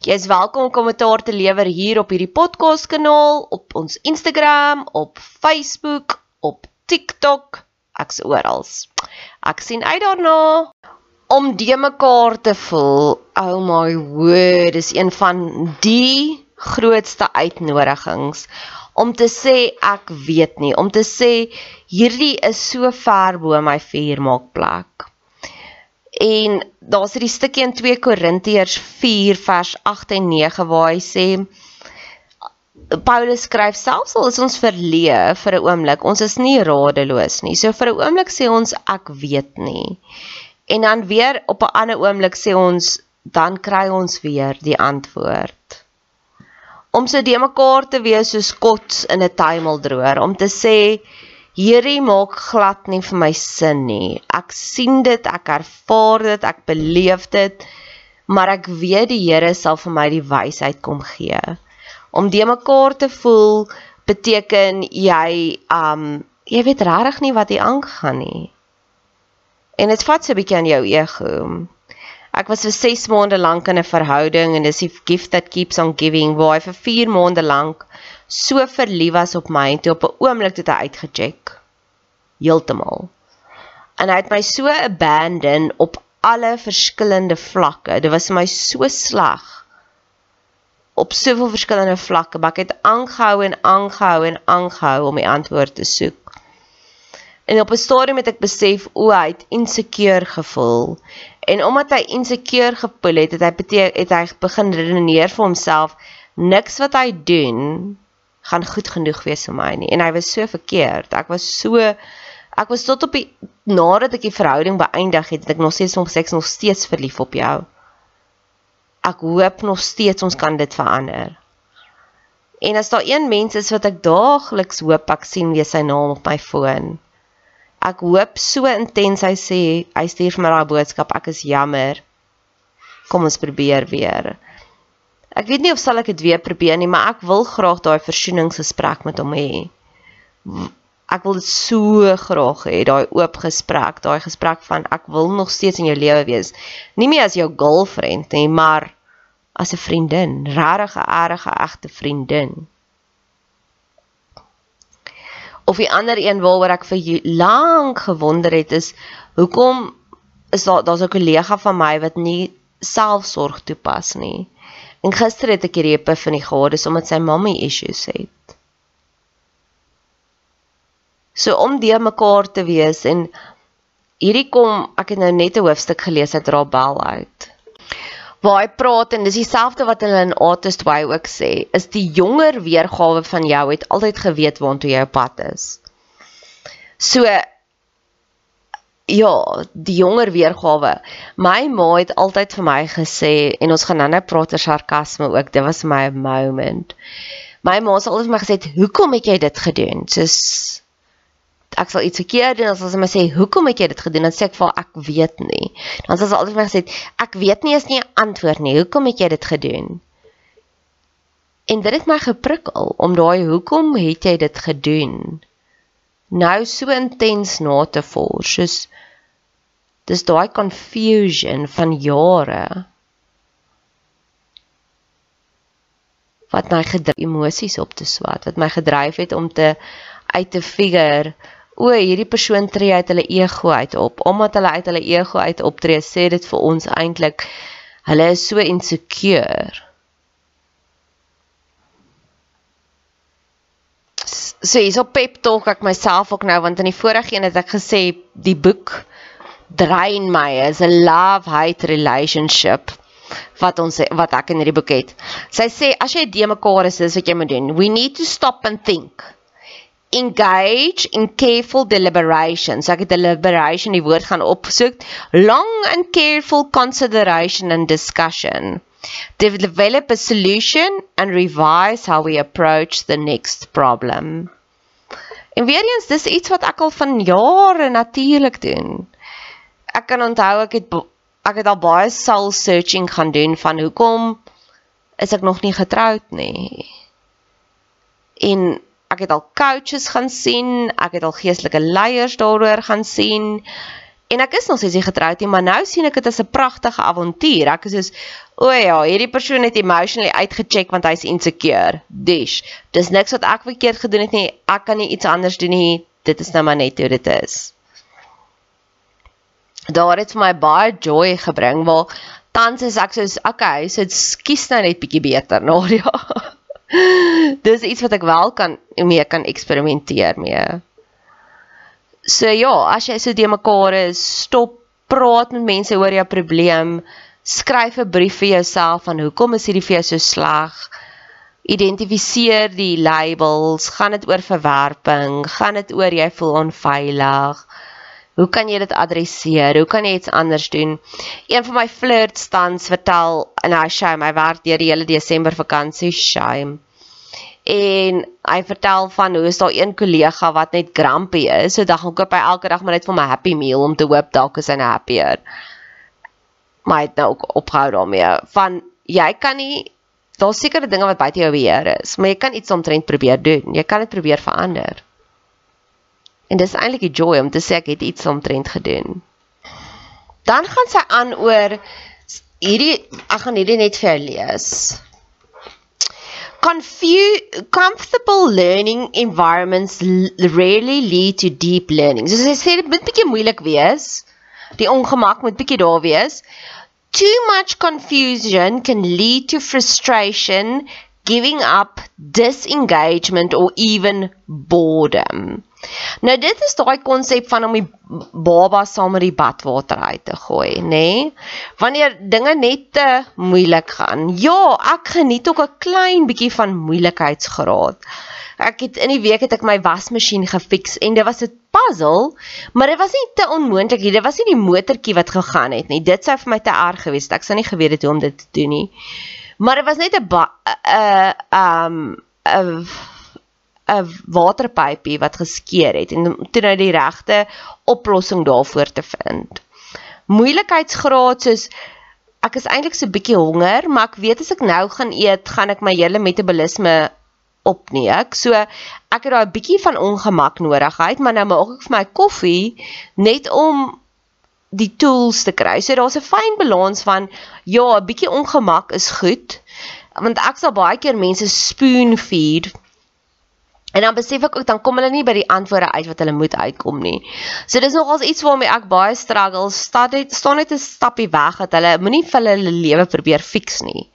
Jy is welkom om kommentaar te lewer hier op hierdie podcast kanaal, op ons Instagram, op Facebook, op TikTok, ek's oral. Ek sien uit daarna om die mekaar te voel. Oh my word, dis een van die grootste uitnodigings om te sê ek weet nie, om te sê hierdie is so ver bo my vuurmaakplek. En daar's hierdie stukkie in 2 Korintiërs 4 vers 8 en 9 waar hy sê Paulus skryf selfs al is ons verleë vir 'n oomblik, ons is nie radeloos nie. So vir 'n oomblik sê ons ek weet nie. En dan weer op 'n ander oomblik sê ons dan kry ons weer die antwoord. Om so de mekaar te wees soos kots in 'n tuimeldroër, om te sê Hierdie maak glad nie vir my sin nie. Ek sien dit, ek ervaar dit, ek beleef dit, maar ek weet die Here sal vir my die wysheid kom gee. Om de mekaar te voel beteken jy um jy weet regtig nie wat hier aangaan nie. En dit vat so 'n bietjie aan jou ego. Ek was vir 6 maande lank in 'n verhouding en dis die gift that keeps on giving waar hy vir 4 maande lank so verlief was op my en toe op 'n oomblik het hy uitgecheck. Heeltemal. En hy het my so abandon op alle verskillende vlakke. Dit was vir my so sleg. Op soveel verskillende vlakke, maar ek het aangehou en aangehou en aangehou om die antwoord te soek. En op 'n stadium het ek besef o, hy het insecure gevoel. En omdat hy insecure gevoel het, het hy het hy begin redeneer vir homself niks wat hy doen gaan goed genoeg wees vir my nie en hy was so verkeerd. Ek was so ek was tot op die nadat ek die verhouding beëindig het, het ek nog steeds nog seks nog steeds verlief op jou. Ek hoop nog steeds ons kan dit verander. En as daar een mens is wat ek daagliks hoop ek sien weer sy naam op my foon. Ek hoop so intens hy sê hy stuur vir my daai boodskap ek is jammer. Kom ons probeer weer. Ek weet nie of sal ek dit weer probeer nie, maar ek wil graag daai versoeningsgesprek met hom hê. Ek wil dit so graag hê, daai oop gesprek, daai gesprek van ek wil nog steeds in jou lewe wees. Nie meer as jou girlfriend nie, maar as 'n vriendin, regtig 'n erge egte vriendin. Of die ander een waaroor ek vir lank gewonder het is hoekom is daar daar's 'n kollega van my wat nie selfsorg toepas nie. En gister het ek hierdie epifanie gehad, dis omdat sy mommy issues het. So om die mekaar te wees en hierdie kom ek het nou net 'n hoofstuk gelees uit Rabel uit. Waar hy praat en dis dieselfde wat hulle in Artist Way ook sê, is die jonger weergawe van jou het altyd geweet waantoe jy op pad is. So ja, die jonger weergawe. My ma het altyd vir my gesê en ons gaan nou-nou praat oor sarkasme ook. Dit was my moment. My ma het altyd vir my gesê, "Hoekom het jy dit gedoen?" Soos ek sal iets verkeerd doen, dan sal sy my sê, "Hoekom het jy dit gedoen?" Dan sê ek vir ek weet nie. Dan sal sy altyd vir my gesê, "Ek weet nie is nie 'n antwoord nie. Hoekom het jy dit gedoen?" En dit het my geprikkel om daai hoekom het jy dit gedoen? Nou so intens na te vors, soos dis daai confusion van jare wat my gedryf emosies op te swat, wat my gedryf het om te uit te figure o, hierdie persoon tree uit hulle ego uit op. Omdat hulle uit hulle ego uit optree, sê dit vir ons eintlik hulle is so insecure. So hier's op pep talk ek myself ook nou want in die vorige een het ek gesê die boek drein my is 'n love hate relationship wat ons wat ek in hierdie boek het. Sy sê as jy de mekaar is, dis wat jy moet doen. We need to stop and think engage in careful deliberation. So ek het deliberation die woord gaan opsoek. Long and careful consideration and discussion. Develop a solution and revise how we approach the next problem. En weer eens dis iets wat ek al van jare natuurlik doen. Ek kan onthou ek het ek het al baie soul searching gaan doen van hoekom is ek nog nie getroud nie. En ek het al coaches gaan sien, ek het al geestelike leiers daaroor gaan sien. En ek is nog nie getroud nie, maar nou sien ek dit as 'n pragtige avontuur. Ek is soos, o ja, hierdie persoon het emotionally uitgecheck want hy's insecure. Dis, dis niks wat ek verkeerd gedoen het nie. Ek kan nie iets anders doen nie. Dit is nou maar net hoe dit is. Daar het vir my baie joy gebring, waar tans is ek soos, okay, so dit skies nou net bietjie beter, Nadia. Nou, Dis iets wat ek wel kan mee kan eksperimenteer mee. So ja, as jy so de mekaar is, stop praat met mense oor jou probleem. Skryf 'n brief vir jouself van hoekom is hierdie vir jou so sleg? Identifiseer die labels, gaan dit oor verwerping, gaan dit oor jy voel onveilig. Hoe kan jy dit adresseer? Hoe kan jy iets anders doen? Een van my flirts tans vertel en hy sê my werk deur die hele Desember vakansie shame. En hy vertel van hoe is daar een kollega wat net grumpy is. So dan koop hy elke dag maar net vir my happy meal om te hoop dalk is hy nou happier. Maar hy het nou ook opgehou daarmee. Van jy kan nie daar's sekere dinge wat buite jou beheer is, maar jy kan iets omtrent probeer doen. Jy kan dit probeer verander. En dis eintlik die joy om te sê ek het iets omtrent gedoen. Dan gaan sy aan oor hierdie ek gaan hierdie net vir jou lees. Confu comfortable learning environments rarely lead to deep learning. So sy sê dit moet bietjie moeilik wees. Die ongemak moet bietjie daar wees. Too much confusion can lead to frustration, giving up, disengagement or even boredom. Nou dit is daai konsep van om die baba saam met die badwater uit te gooi, nê? Nee? Wanneer dinge net te moeilik gaan. Ja, ek geniet ook 'n klein bietjie van moeilikheidsgraad. Ek het in die week het ek my wasmasjien gefiks en dit was 'n puzzle, maar dit was nie te onmoontlik nie. Dit was nie die motortjie wat gegaan het nie. Dit sou vir my te erg gewees het. Ek sou nie geweet het hoe om dit te doen nie. Maar dit was net 'n 'n 'n 'n 'n waterpypie wat geskeur het en toe nou die regte oplossing daarvoor te vind. Moeilikheidsgraad soos ek is eintlik so bietjie honger, maar ek weet as ek nou gaan eet, gaan ek my hele metabolisme opneek. So ek het daai bietjie van ongemak nodigheid, maar nou maak ek vir my koffie net om die tools te kry. So daar's 'n fyn balans van ja, 'n bietjie ongemak is goed. Want ek sal baie keer mense spoon feed En dan besef ek ook dan kom hulle nie by die antwoorde uit wat hulle moet uitkom nie. So dis nogals iets waarmee ek baie struggle, staan net staan net 'n stappie weg dat hulle moenie vir hulle lewe probeer fix nie.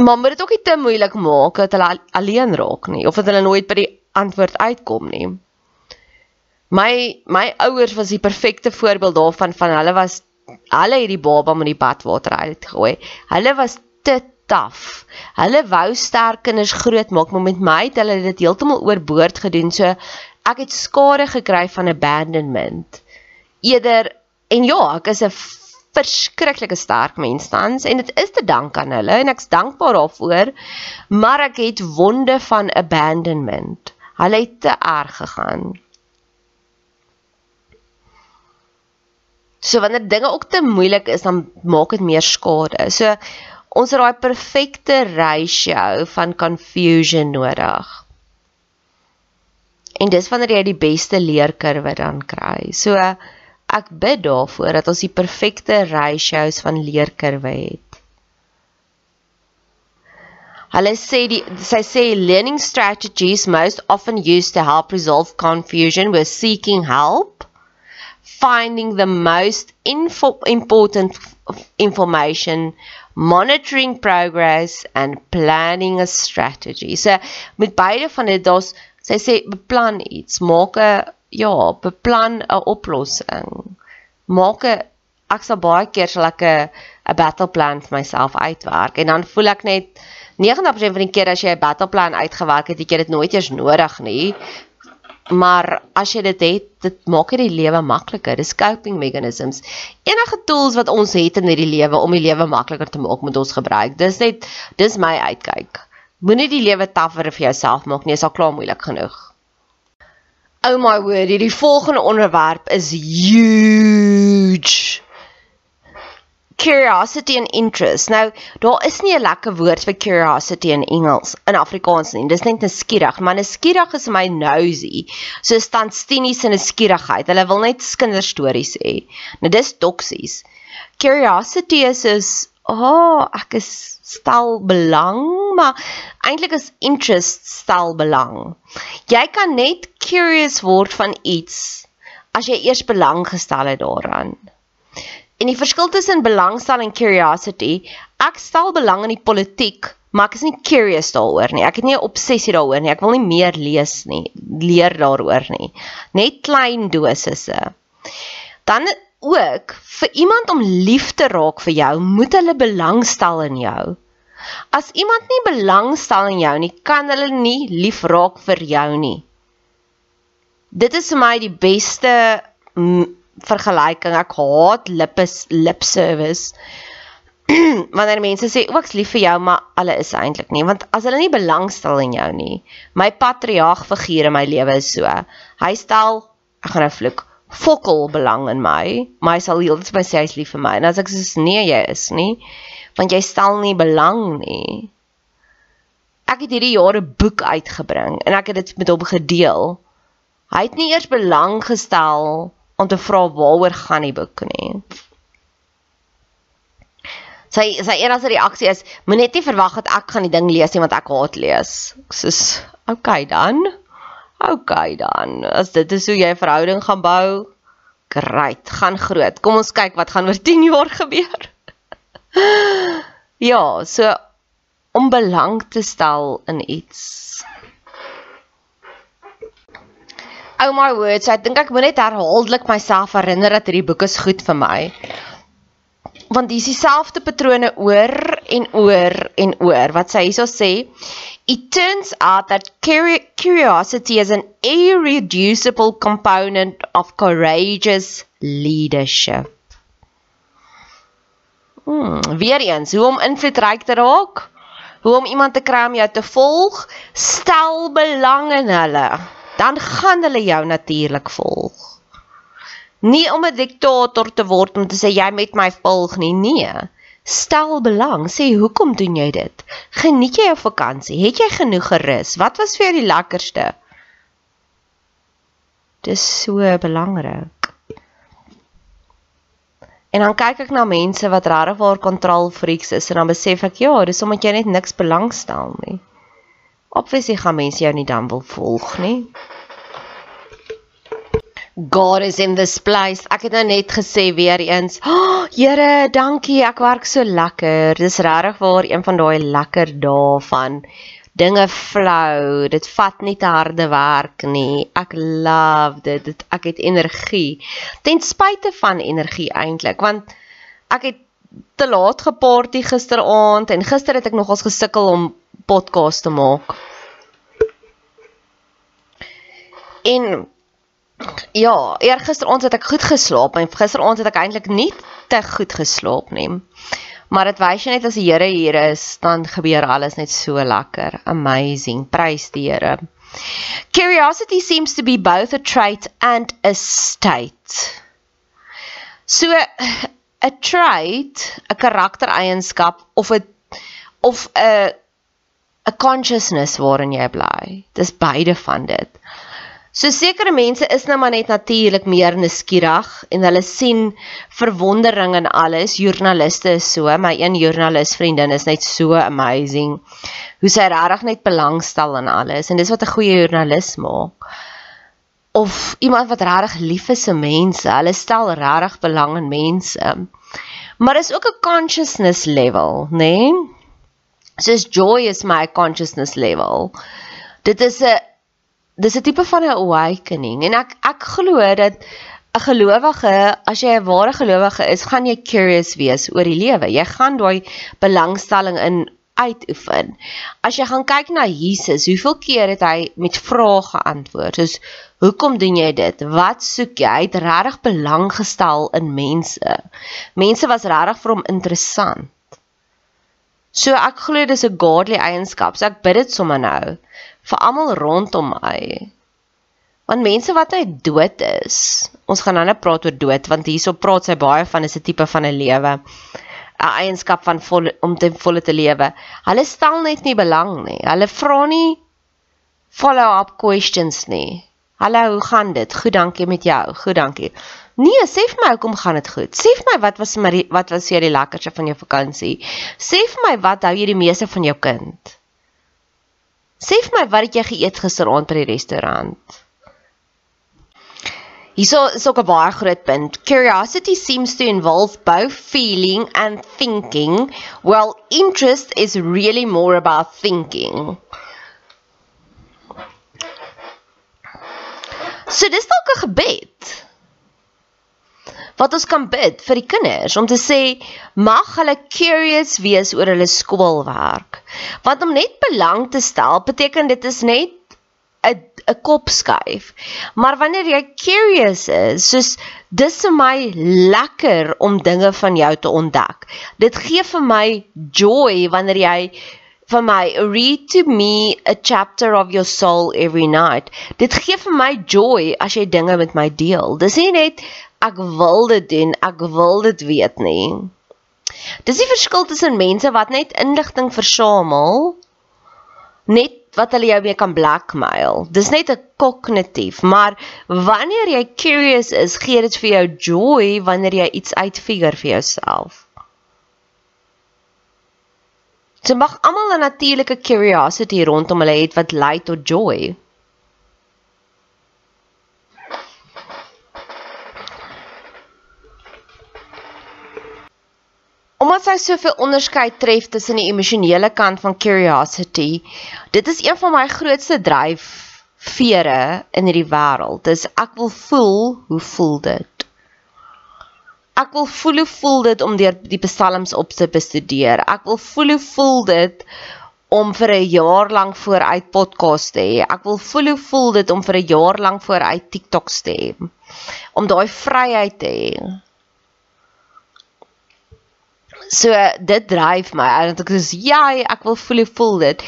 Maar moet dit ook nie te moeilik maak dat hulle alleen raak nie of dat hulle nooit by die antwoord uitkom nie. My my ouers was die perfekte voorbeeld daarvan van hulle was hulle het die baba met die badwater uitgegooi. Hulle was te taaf. Hulle wou sterk kinders grootmaak, maar met my het hulle dit heeltemal oorboord gedoen. So ek het skade gekry van abandonment. Eerder en ja, ek is 'n verskriklike sterk mens tans en dit is te dank aan hulle en ek's dankbaar daarvoor. Maar ek het wonde van abandonment. Hulle het te erg gegaan. So wanneer dinge ook te moeilik is, dan maak dit meer skade. So ons het daai perfekte ratio van confusion nodig. En dis wanneer jy die beste leerkurwe dan kry. So ek bid daarvoor dat ons die perfekte ratios van leerkurwe het. Hulle sê die sy sê learning strategies most often used to help resolve confusion were seeking help finding the most important information, monitoring progress and planning a strategy. So met beide van dit daar's sy sê beplan iets, maak 'n ja, beplan 'n oplossing. Maak 'n ek sal baie keer sal ek 'n 'n battle plan vir myself uitwerk en dan voel ek net 90% van die keer as jy 'n battle plan uitgewerk het, het jy dit nooit eers nodig nie maar as jy dit het, dit maak dit die lewe makliker. Dis coping mechanisms. Enige tools wat ons het in hierdie lewe om die lewe makliker te maak, moet ons gebruik. Dis net dis my uitkyk. Moenie die lewe tafer vir jouself maak nie, is al klaar moeilik genoeg. Oh my word, hierdie volgende onderwerp is huge curiosity and interest. Nou, daar is nie 'n lekker woord vir curiosity in Engels in Afrikaans nie. Dis net 'n skierig, maar 'n skierig is my nosy. So staan stenies in 'n skierigheid. Hulle wil net kinderstories hê. Nou dis toksies. Curiosity is is oh, ek is stel belang, maar eintlik is interest stel belang. Jy kan net curious word van iets as jy eers belang gestel het daaraan. En die verskil tussen belangstel en curiosity, ek stel belang in die politiek, maar ek is nie curious daaroor nie. Ek het nie 'n obsessie daaroor nie. Ek wil nie meer lees nie, leer daaroor nie. Net klein dosisse. Dan ook vir iemand om lief te raak vir jou, moet hulle belangstel in jou. As iemand nie belangstel in jou nie, kan hulle nie lief raak vir jou nie. Dit is vir my die beste vergelyking. Ek haat lip lip service. Wanneer mense sê ek's lief vir jou, maar hulle is eintlik nie, want as hulle nie belangstel in jou nie. My patriarg figuur in my lewe is so. Hy stel, ek gaan nou vloek, fokol belang in my, maar hy sal heeltyd my sê hy's lief vir my. En as ek sê nee, jy is nie, want jy stel nie belang nie. Ek het hierdie jare boek uitgebring en ek het dit met hom gedeel. Hy het nie eers belang gestel om te vra waaroor gaan die boek nie. Sy sy enigste reaksie is moenie net verwag dat ek gaan die ding lees nie want ek haat lees. Soos okay dan. Okay dan. As dit is hoe jy 'n verhouding gaan bou, great, gaan groot. Kom ons kyk wat gaan oor 10 jaar gebeur. ja, so om belang te stel in iets. Oh my word, so ek dink ek moet net herhaaldelik myself herinner dat hierdie boek is goed vir my. Want dis dieselfde patrone oor en oor en oor wat sy hierso sê. It turns out that curiosity is an irreducible component of courageous leadership. Hmm, weer eens, hoe om invloedryk te raak? Hoe om iemand te kry om jou te volg? Stel belang in hulle dan gaan hulle jou natuurlik volg. Nie om 'n diktator te word om te sê jy met my volg nie, nee. Stel belang, sê hoekom doen jy dit? Geniet jy jou vakansie? Het jy genoeg gerus? Wat was vir jou die lekkerste? Dis so belangrik. En dan kyk ek na mense wat regtig waar kontrol freaks is en dan besef ek ja, dis omdat jy net niks belangstel nie. Obviously gaan mense jou nie dan wil volg nie. God is in this place. Ek het nou net gesê weer eens, oh, Here, dankie. Ek werk so lekker. Dis regtig waar een van daai lekker dae van dinge flou. Dit vat nie te harde werk nie. Ek love dit. dit ek het energie. Ten spyte van energie eintlik, want ek het te laat geparty gisteraand en gister het ek nogals gesukkel om podcast te maak. En ja, eergisteraand het ek goed geslaap en gisteraand het ek eintlik nie te goed geslaap nie. Maar dit wys net as die Here hier is, dan gebeur alles net so lekker. Amazing. Prys die Here. Curiosity seems to be both a trait and a state. So 'n trait, 'n karaktereienskap of 'n of 'n 'n consciousness waarin jy bly. Dis beide van dit. So sekere mense is nou maar net natuurlik meer nuuskierig en hulle sien verwondering in alles. Joernaliste is so, my een joernalis vriendin is net so amazing. Hoe sy regtig net belangstel in alles en dis wat 'n goeie joernalis maak. Of iemand wat regtig lief is vir mense, hulle stel regtig belang in mense. Maar is ook 'n consciousness level, né? Nee? Soos joy is my consciousness level. Dit is 'n dis 'n tipe van 'n awakening en ek ek glo dat 'n gelowige, as jy 'n ware gelowige is, gaan jy curious wees oor die lewe. Jy gaan daai belangstelling in uitoefen. As jy gaan kyk na Jesus, hoeveel keer het hy met vrae geantwoord? Soos hoekom doen jy dit? Wat soek jy? Hy het regtig belang gestel in mense. Mense was regtig vir hom interessant. So ek glo dis 'n godly eienskap. So ek bid dit sommer nou vir almal rondom my. Want mense wat hy dood is, ons gaan nou net praat oor dood want hierso praat sy baie van is 'n tipe van 'n lewe, 'n eienskap van vol, om te volle te lewe. Hulle stel net nie belang nie. Hulle vra nie follow-up questions nie. Hallo, hoe gaan dit? Goed, dankie met jou. Goed, dankie. Nee, sê vir my hoekom gaan dit goed? Sê vir my wat was my wat was jy die lekkerste van jou vakansie? Sê vir my wat hou jy die meeste van jou kind? Sê vir my wat het jy geëet gisteraand by die restaurant? Hierso is ook 'n baie groot punt. Curiosity seems to involve both feeling and thinking, while interest is really more about thinking. So dis dalk 'n gebed wat ons kan bid vir die kinders om te sê mag hulle curious wees oor hulle skoolwerk. Want om net belang te stel beteken dit is net 'n 'n kop skuif. Maar wanneer jy curious is, soos dis vir my lekker om dinge van jou te ontdek. Dit gee vir my joy wanneer jy vir my read to me a chapter of your soul every night. Dit gee vir my joy as jy dinge met my deel. Dis nie net ek wil dit doen, ek wil dit weet nie. Dis die verskil tussen mense wat net inligting versamel net wat hulle jou mee kan blackmail. Dis net 'n kognitief, maar wanneer jy curious is, gee dit vir jou joy wanneer jy iets uitfigure vir jouself. Jy mag almal 'n natuurlike curiosity rondom hulle het wat lei tot joy. Omdat sy soveel onderskeid tref tussen die emosionele kant van curiosity, dit is een van my grootste dryfvere in hierdie wêreld. Dis ek wil voel, hoe voel dit? Ek wil voel hoe voel dit om deur die psalms op te bestudeer. Ek wil voel hoe voel dit om vir 'n jaar lank vooruit podcast te hê. Ek wil voel hoe voel dit om vir 'n jaar lank vooruit TikToks te hê. Om daai vryheid te hê. So dit dryf my want ek sê ja, ek wil voel voel dit.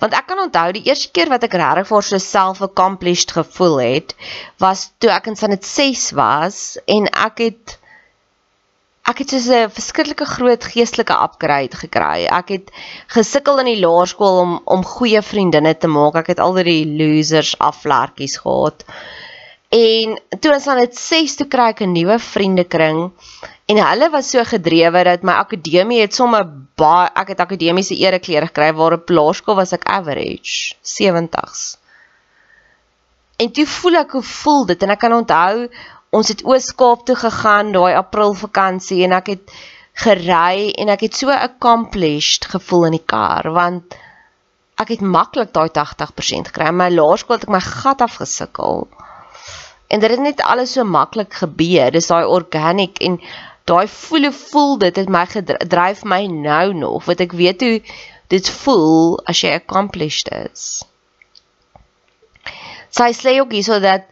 Want ek kan onthou die eerste keer wat ek regtig vir so self accomplished gevoel het, was toe ek in Sanet 6 was en ek het ek het so 'n verskriklike groot geestelike upgrade gekry. Ek het gesukkel in die laerskool om om goeie vriendinne te maak. Ek het al die losers aflertjies gehad. En toe ons aan dit 6 toe kry ek 'n nuwe vriendekring En hulle was so gedrewe dat my akademie het sommer baie ek het akademiese ereklere gekry waar op laerskool was ek average 70s. En toe voel ek hoe voel dit en ek kan onthou ons het Oos-Kaap toe gegaan daai April vakansie en ek het gery en ek het so accomplished gevoel in die kar want ek het maklik daai 80% gekry. My laerskool het ek my gat afgesukkel. En dit het net alles so maklik gebeur. Dis daai organic en daai voel voel dit het my gedryf my nou nog wat ek weet hoe dit voel as jy accomplished is. Sy sê ook hierso dat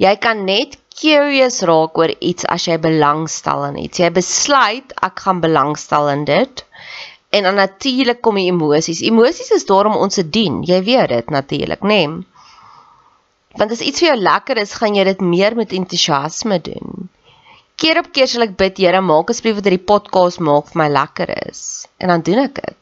jy kan net curious raak oor iets as jy belangstel in iets. Jy besluit ek gaan belangstel in dit en dan natuurlik kom die emosies. Emosies is daar om ons te dien. Jy weet dit natuurlik, né? Nee. Want as iets vir jou lekker is, gaan jy dit meer met entoesiasme doen. Keer op keer sal ek bid, Here, maak asseblief dat hierdie podcast maak vir my lekker is. En dan doen ek dit.